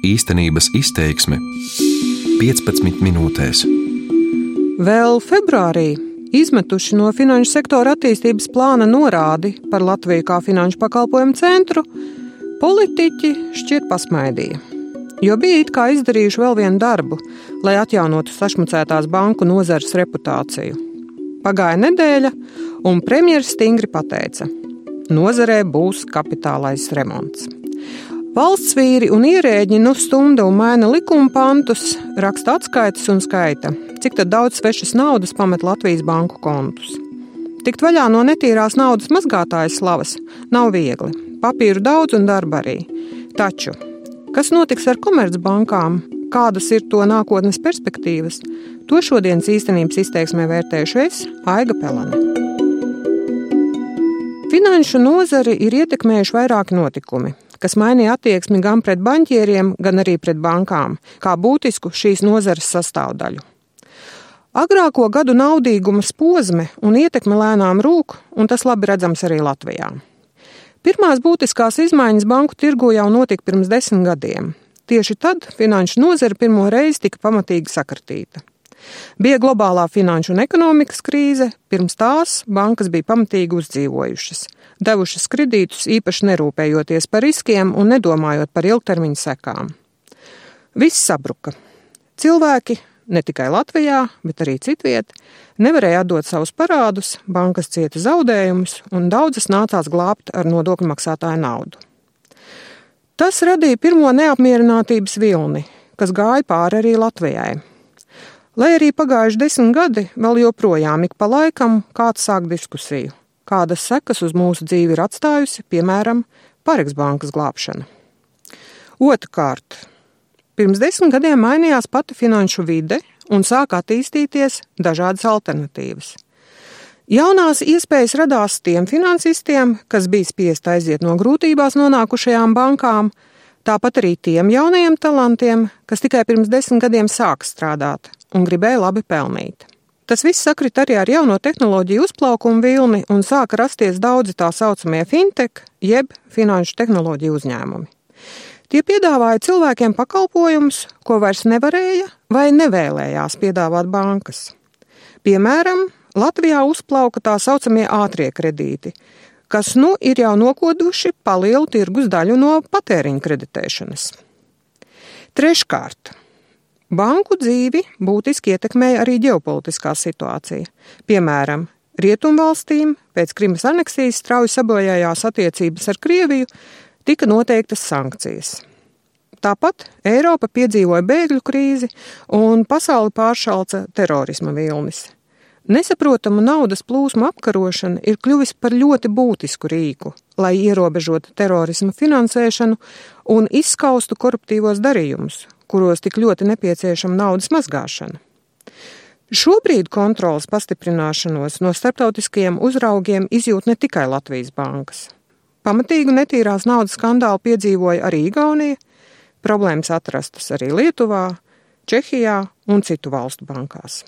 Īstenības izteiksme 15 minūtēs. Vēl februārī izmetuši no finanšu sektora attīstības plāna norādi par Latviju kā finanšu pakalpojumu centru, politiķi šķiet pasmaidīja. Jo bija it kā izdarījuši vēl vienu darbu, lai atjaunotu sašmucētās banku nozares reputāciju. Pagāja nedēļa, un premjerministrs stingri pateica, nozarē būs kapitālais remonts. Valsts vīri un ierēģi nu stunda un maina likuma pantus, raksta atskaites un skaita, cik daudz svešas naudas pamet Latvijas banku kontus. Tikt vaļā no netīrās naudas mazgātājas slavas nav viegli. Papīru daudz un darba arī. Taču, kas notiks ar komercbankām, kādas ir to nākotnes perspektīvas, to šodienas īstenības izteiksmē vērtēšu es, Aiga Pelēna. Finanšu nozari ir ietekmējuši vairāki notikumi, kas mainīja attieksmi gan pret banķieriem, gan arī pret bankām, kā būtisku šīs nozares sastāvdaļu. Agrāko gadu naudīguma posme un ietekme lēnām rūk, un tas labi redzams arī Latvijā. Pirmās būtiskās izmaiņas banku tirgu jau notika pirms desmit gadiem. Tieši tad finanšu nozare pirmo reizi tika pamatīgi sakartīta. Bija globālā finanšu un ekonomikas krīze, pirms tās bankas bija pamatīgi uzdzīvojušas, devušas kredītus īpaši nerūpējoties par riskiem un nedomājot par ilgtermiņa sekām. Viss sabruka. Cilvēki, ne tikai Latvijā, bet arī citviet, nevarēja atdot savus parādus, bankas cieta zaudējumus, un daudzas nācās glābt ar nodokļu maksātāju naudu. Tas radīja pirmo neapmierinātības vilni, kas gāja pāri arī Latvijai. Lai arī pagājuši desmit gadi, vēl joprojām ik pa laikam kāds sāk diskusiju, kādas sekas uz mūsu dzīvi ir atstājusi, piemēram, Pareks bankas glābšana. Otrakārt, pirms desmit gadiem mainījās pati finanšu vide un sāka attīstīties dažādas alternatīvas. Jaunās iespējas radās tiem finansistiem, kas bija spiest aiziet no grūtībās nonākušajām bankām, tāpat arī tiem jaunajiem talantiem, kas tikai pirms desmit gadiem sāka strādāt un gribēja labi pelnīt. Tas viss sakrit arī ar jauno tehnoloģiju uzplaukumu vilni un sāka rasties daudzi tā saucamie fintech, jeb finanšu tehnoloģiju uzņēmumi. Tie piedāvāja cilvēkiem pakalpojumus, ko vairs nevarēja vai nevēlējās piedāvāt bankas. Piemēram, Latvijā uzplauka tā saucamie ātrie kredīti, kas nu ir jau nokoduši palielu tirgus daļu no patēriņa kreditēšanas. Treškārt, Banku dzīvi būtiski ietekmēja arī ģeopolitiskā situācija. Piemēram, Rietumvalstīm pēc Krimas aneksijas strauji sabojājās attiecības ar Krieviju, tika noteiktas sankcijas. Tāpat Eiropa piedzīvoja bēgļu krīzi un pasauli pāršalca terorisma vilnis. Nesaprotamu naudas plūsmu apkarošana ir kļuvis par ļoti būtisku rīku, lai ierobežotu terorisma finansēšanu un izskaustu koruptīvos darījumus, kuros tik ļoti nepieciešama naudas mazgāšana. Šobrīd kontrolas pastiprināšanos no starptautiskajiem uzraugiem izjūt ne tikai Latvijas bankas. Pamatīgu netīrās naudas skandālu piedzīvoja arī Igaunija, problēmas atrastas arī Lietuvā, Čehijā un citu valstu bankās.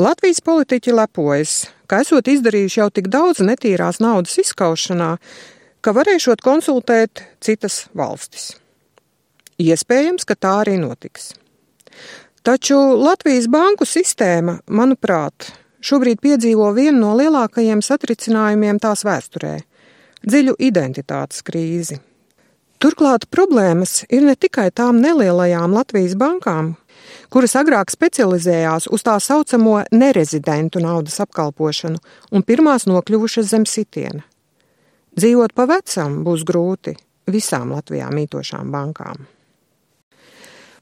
Latvijas politiķi lepojas, ka esot izdarījuši jau tik daudz netīrās naudas izskaušanā, ka varēšot konsultēt citas valstis. Iespējams, ka tā arī notiks. Taču Latvijas banku sistēma, manuprāt, šobrīd piedzīvo vienu no lielākajiem satricinājumiem tās vēsturē - dziļu identitātes krīzi. Turklāt problēmas ir ne tikai tām nelielajām Latvijas bankām, kuras agrāk specializējās uz tā saucamo nerezidentu naudas apkalpošanu un pirmās nokļuvušas zem sitiena. Dzīvot pa vecam būs grūti visām Latvijā mītošām bankām.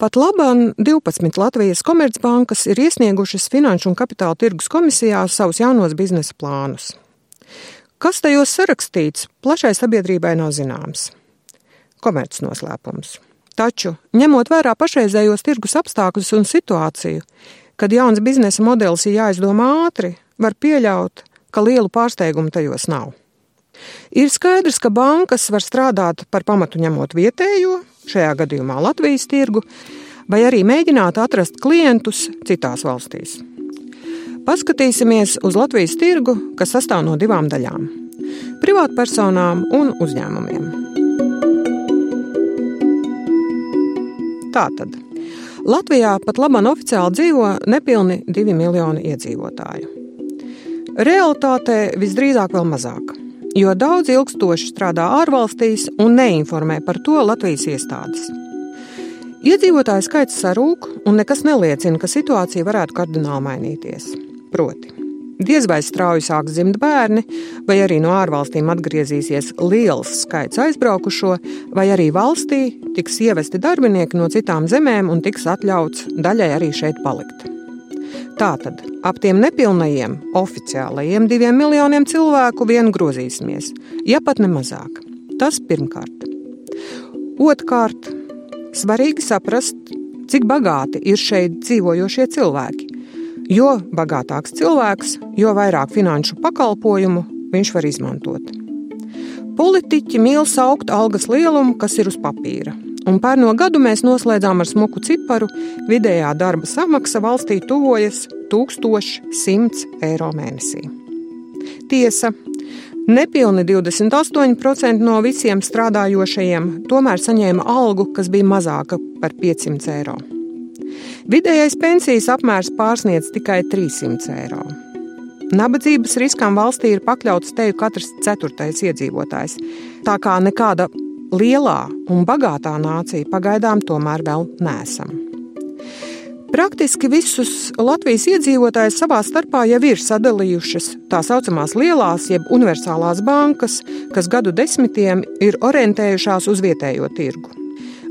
Pat labāk 12 Latvijas komercbankas ir iesniegušas Finanšu un Kapitāla tirgus komisijā savus jaunos biznesa plānus. Kas tajos sarakstīts, plašai sabiedrībai nav zināms. Komerc noslēpums. Taču, ņemot vērā pašreizējos tirgus apstākļus un situāciju, kad jauns biznesa modelis ir jāizdomā ātri, var pieļaut, ka lielu pārsteigumu tajos nav. Ir skaidrs, ka bankas var strādāt par pamatu ņemot vietējo, šajā gadījumā Latvijas tirgu, vai arī mēģināt atrast klientus citās valstīs. Paskatīsimies uz Latvijas tirgu, kas sastāv no divām daļām - privātpersonām un uzņēmumiem. Tātad Latvijā pat labāk oficiāli dzīvo nepilni divi miljoni iedzīvotāju. Realitātē visdrīzāk vēl mazāk, jo daudz ilgstoši strādā ārvalstīs un neinformē par to Latvijas iestādes. Iedzīvotāju skaits sarūk, un nekas neliecina, ka situācija varētu kardināli mainīties. Proti, Diez vai strauji sāks dzimt bērni, vai arī no ārvalstīm atgriezīsies liels skaits aizbraukušo, vai arī valstī tiks ievesti darbinieki no citām zemēm un tiks atļauts daļai arī šeit palikt. Tātad ap tiem nepilnajiem oficiālajiem diviem miljoniem cilvēku vien grozīsimies, ja pat ne mazāk. Tas pirmkārt. Otrkārt, svarīgi saprast, cik bagāti ir šeit dzīvojošie cilvēki Jo bagātāks cilvēks, jo vairāk finanšu pakalpojumu viņš var izmantot. Politiķi mīl saukt algas lielumu, kas ir uz papīra. Un pērno gadu mēs noslēdzām ar smuku ciparu. Vidējā darba samaksa valstī tuvojas 1100 eiro mēnesī. Tiesa, nepilni 28% no visiem strādājošajiem tomēr saņēma algu, kas bija mazāka par 500 eiro. Vidējais pensijas apmērs pārsniedz tikai 300 eiro. Nabadzības riskam valstī ir pakļauts teju katrs ceturtais iedzīvotājs. Tā kā nekāda lielā un bagātā nācija pagaidām tomēr vēl nesam. Praktiski visus Latvijas iedzīvotājus savā starpā jau ir sadalījušas tā saucamās lielās, jeb universālās bankas, kas gadu desmitiem ir orientējušās uz vietējo tirgu.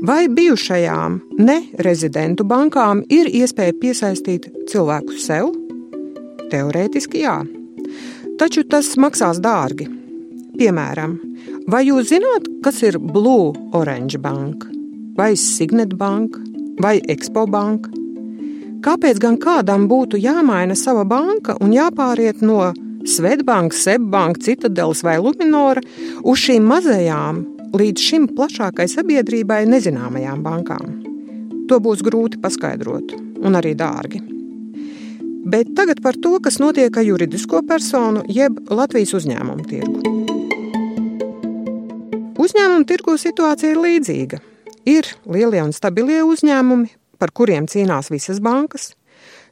Vai bijušajām nerezidentu bankām ir iespēja piesaistīt cilvēku sev? Teorētiski jā. Taču tas maksās dārgi. Piemēram, vai jūs zināt, kas ir Blue Orange Bank, vai Signet Bank, vai Expo Bank? Kāpēc gan kādam būtu jāmaina sava banka un jāpāriet no Svetbanka, Sebbanka, Citadelas vai Luminora uz šīm mazajām līdz šim plašākai sabiedrībai nezināmajām bankām. To būs grūti paskaidrot un arī dārgi. Bet tagad par to, kas notiek ar juridisko personu jeb Latvijas uzņēmumu tirgu. Uzņēmumu tirgu situācija ir līdzīga. Ir lielie un stabilie uzņēmumi, par kuriem cīnās visas bankas.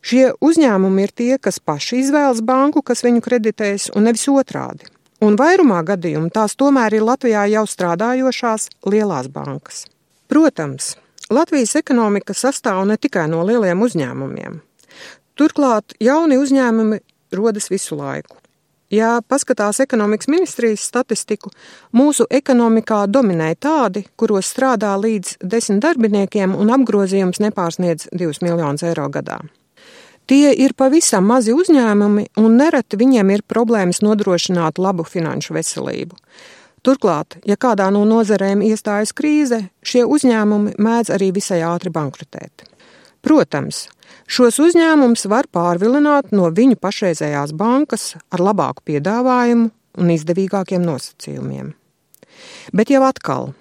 Šie uzņēmumi ir tie, kas paši izvēlas banku, kas viņu kreditēs, un nevis otrādi un vairumā gadījumu tās tomēr ir Latvijā jau strādājošās lielās bankas. Protams, Latvijas ekonomika sastāv ne tikai no lieliem uzņēmumiem. Turklāt jauni uzņēmumi rodas visu laiku. Ja paskatās ekonomikas ministrijas statistiku, mūsu ekonomikā dominē tādi, kuros strādā līdz desmit darbiniekiem un apgrozījums nepārsniedz 2 miljonus eiro gadā. Tie ir pavisam mazi uzņēmumi, un nereti viņiem ir problēmas nodrošināt labu finanšu veselību. Turklāt, ja kādā no nozarēm iestājas krīze, šie uzņēmumi mēdz arī visai ātri bankrotēt. Protams, šos uzņēmumus var pārvilināt no viņu pašreizējās bankas ar labāku piedāvājumu un izdevīgākiem nosacījumiem. Bet jau atkal,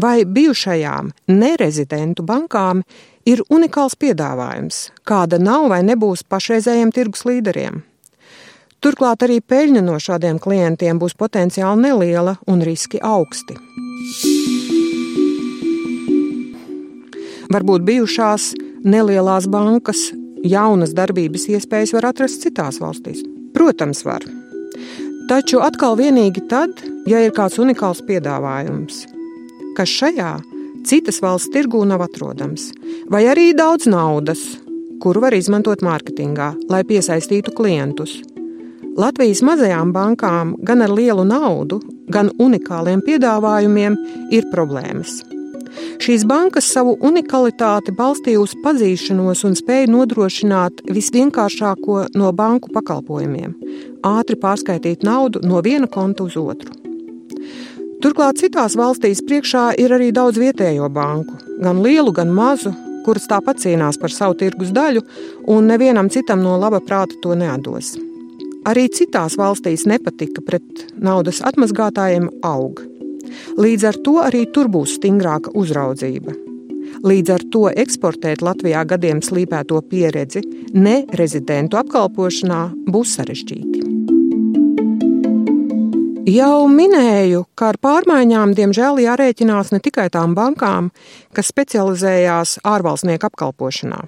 vai bijušajām nerezidentu bankām ir unikāls piedāvājums, kāda nav vai nebūs pašreizējiem tirgus līderiem. Turklāt arī peļņa no šādiem klientiem būs potenciāli neliela un riski augsti. Varbūt bijušās nelielās bankas jaunas darbības iespējas var atrast citās valstīs. Protams, var. Taču atkal vienīgi tad, ja ir kāds unikāls piedāvājums, kas šajā citas valsts tirgū nav atrodams, vai arī daudz naudas, kuru var izmantot mārketingā, lai piesaistītu klientus. Latvijas mazajām bankām gan ar lielu naudu, gan unikāliem piedāvājumiem ir problēmas. Šīs bankas savu unikalitāti balstīja uz pazīšanos un spēju nodrošināt visvienkāršāko no banku pakalpojumiem - ātri pārskaitīt naudu no viena konta uz otru. Turklāt citās valstīs priekšā ir arī daudz vietējo banku, gan lielu, gan mazu, kuras tāpat cīnās par savu tirgus daļu, un nevienam citam no laba prāta to nedos. Arī citās valstīs nepatika pret naudas atmazgātājiem aug. Līdz ar to arī tur būs stingrāka uzraudzība. Līdz ar to eksportēt Latvijā gadiem slīpēto pieredzi ne rezidentu apkalpošanā būs sarežģīti. Jau minēju, ka ar pārmaiņām diemžēl jārēķinās ne tikai tām bankām, kas specializējās ārvalstnieku apkalpošanā.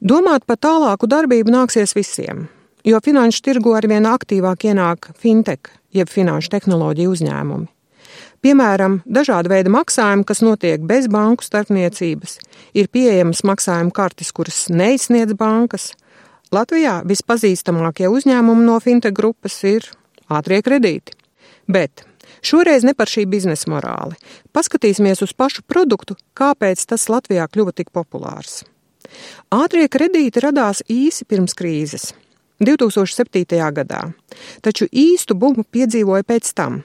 Domāt par tālāku darbību nāksies visiem, jo finanšu tirgu arvien aktīvāk ienāk fintech, jeb finanšu tehnoloģiju uzņēmumi. Piemēram, dažādi veidi maksājumi, kas notiek bez banku starpniecības, ir pieejamas maksājuma kartes, kuras neizsniedz bankas. Latvijā vispazīstamākie uzņēmumi no fintech grupas ir ātrie kredīti. Bet šoreiz ne par šī biznesa morāli. Paskatīsimies uz pašu produktu, kāpēc tas Latvijā kļuva tik populārs. Ātrie kredīti radās īsi pirms krīzes. 2007. gadā, taču īstu bumu piedzīvoja pēc tam,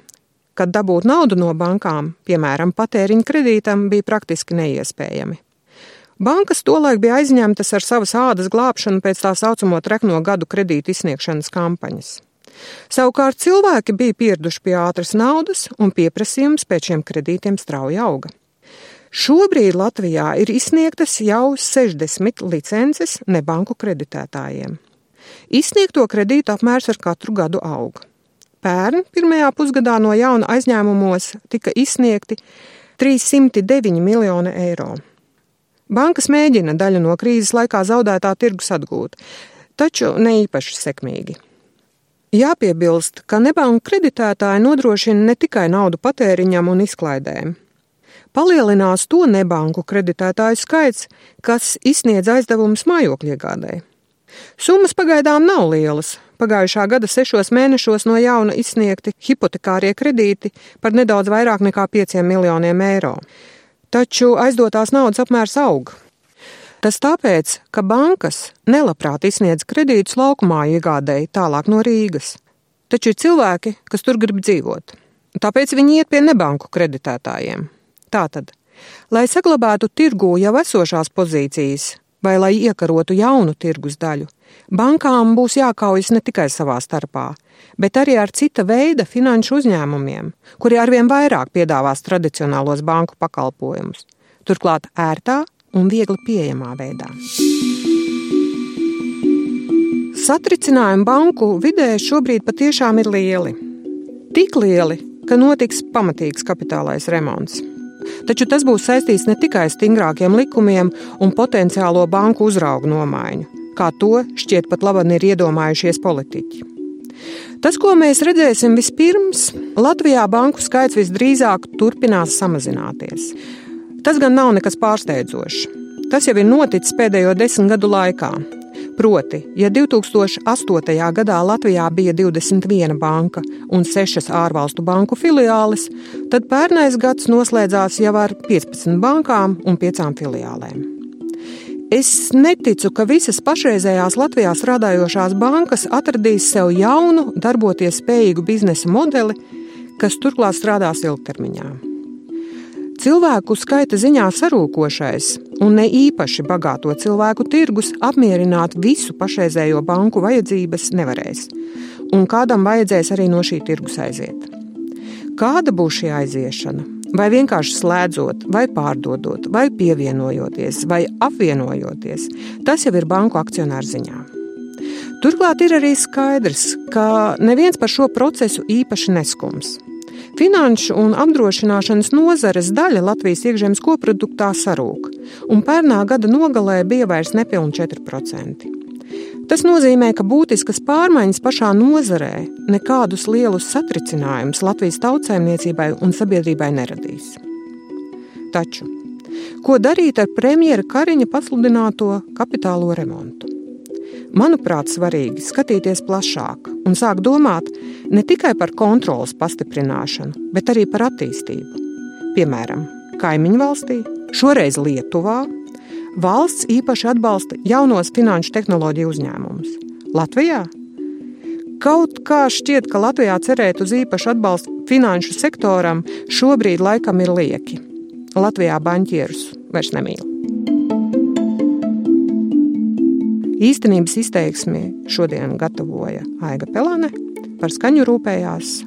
kad dabūt naudu no bankām, piemēram, patēriņa kredītam, bija praktiski neiespējami. Bankas tolaik bija aizņemtas ar savas ādas glābšanu pēc tā saucamo trekno gadu kredītu izsniegšanas kampaņas. Savukārt cilvēki bija pieraduši pie ātras naudas, un pieprasījums pēc šiem kredītiem strauji auga. Šobrīd Latvijā ir izsniegtas jau 60 licences nebanku kreditētājiem. Izsniegto kredītu apmērs ar katru gadu aug. Pērn pirmajā pusgadā no jauna aizņēmumos tika izsniegti 309 miljoni eiro. Bankas mēģina daļu no krīzes laikā zaudētā tirgus atgūt, taču ne īpaši sekmīgi. Jāpiebilst, ka nebanku kreditētāji nodrošina ne tikai naudu patēriņam un izklaidēm. Palielinās to nebanku kreditētāju skaits, kas izsniedz aizdevumus mājokļu iegādēji. Summas pagaidām nav lielas. Pagājušā gada sešos mēnešos no jauna izsniegti hipotekārie kredīti par nedaudz vairāk nekā 5 miljoniem eiro. Taču aizdotās naudas apmērs aug. Tas tāpēc, ka bankas nelabprāt izsniedz kredītus laukumā iegādēji tālāk no Rīgas. Taču ir cilvēki, kas tur grib dzīvot. Tāpēc viņi iet pie nebanku kreditētājiem. Tātad, lai saglabātu tirgū jau esošās pozīcijas, vai lai iekarotu jaunu tirgus daļu, bankām būs jākaujas ne tikai savā starpā, bet arī ar cita veida finanšu uzņēmumiem, kuri arvien vairāk piedāvās tradicionālos banku pakalpojumus, turklāt ērtā un viegli pieejamā veidā. Satricinājumi banku vidē šobrīd patiešām ir lieli. Tik lieli, ka notiks pamatīgs kapitālais remonts. Taču tas būs saistīts ne tikai ar stingrākiem likumiem un potenciālo banku uzraugu nomaiņu, kā to šķiet pat labi ir iedomājušies politiķi. Tas, ko mēs redzēsim vispirms, Latvijā banku skaits visdrīzāk turpinās samazināties. Tas gan nav nekas pārsteidzošs. Tas jau ir noticis pēdējo desmit gadu laikā. Proti, ja 2008. gadā Latvijā bija 21 banka un 6 ārvalstu banku filiāles, tad pērnais gads noslēdzās jau ar 15 bankām un 5 filiālēm. Es neticu, ka visas pašreizējās Latvijā strādājošās bankas atradīs sev jaunu, darboties spējīgu biznesa modeli, kas turklāt strādās ilgtermiņā. Cilvēku skaita ziņā sarūkošais un ne īpaši bagāto cilvēku tirgus apmierināt visu pašreizējo banku vajadzības nevarēs, un kādam vajadzēs arī no šī tirgus aiziet. Kāda būs šī aiziešana? Vai vienkārši slēdzot, vai pārdodot, vai pievienojoties, vai apvienojoties, tas jau ir banku akcionāru ziņā. Turklāt ir arī skaidrs, ka neviens par šo procesu īpaši neskums. Finanšu un apdrošināšanas nozares daļa Latvijas iekšzemes koproduktā sarūk, un pērnā gada nogalē bija vairs nepilni 4%. Tas nozīmē, ka būtiskas pārmaiņas pašā nozarē nekādus lielus satricinājumus Latvijas tautsēmniecībai un sabiedrībai neradīs. Taču, ko darīt ar premjera Kariņa pasludināto kapitālo remontu? Manuprāt, svarīgi skatīties plašāk un sākt domāt ne tikai par kontrolas pastiprināšanu, bet arī par attīstību. Piemēram, kaimiņu valstī, šoreiz Lietuvā, valsts īpaši atbalsta jaunos finanšu tehnoloģiju uzņēmumus. Latvijā? Kaut kā šķiet, ka Latvijā cerēt uz īpašu atbalstu finanšu sektoram šobrīd laikam ir lieki. Latvijā banķierus vairs nemīl. Īstenības izteiksmi šodien gatavoja Aiga Pelāne, par skaņu rūpējās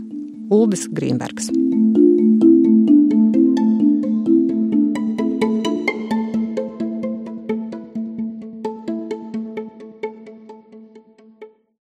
Uldis Grīnbergs.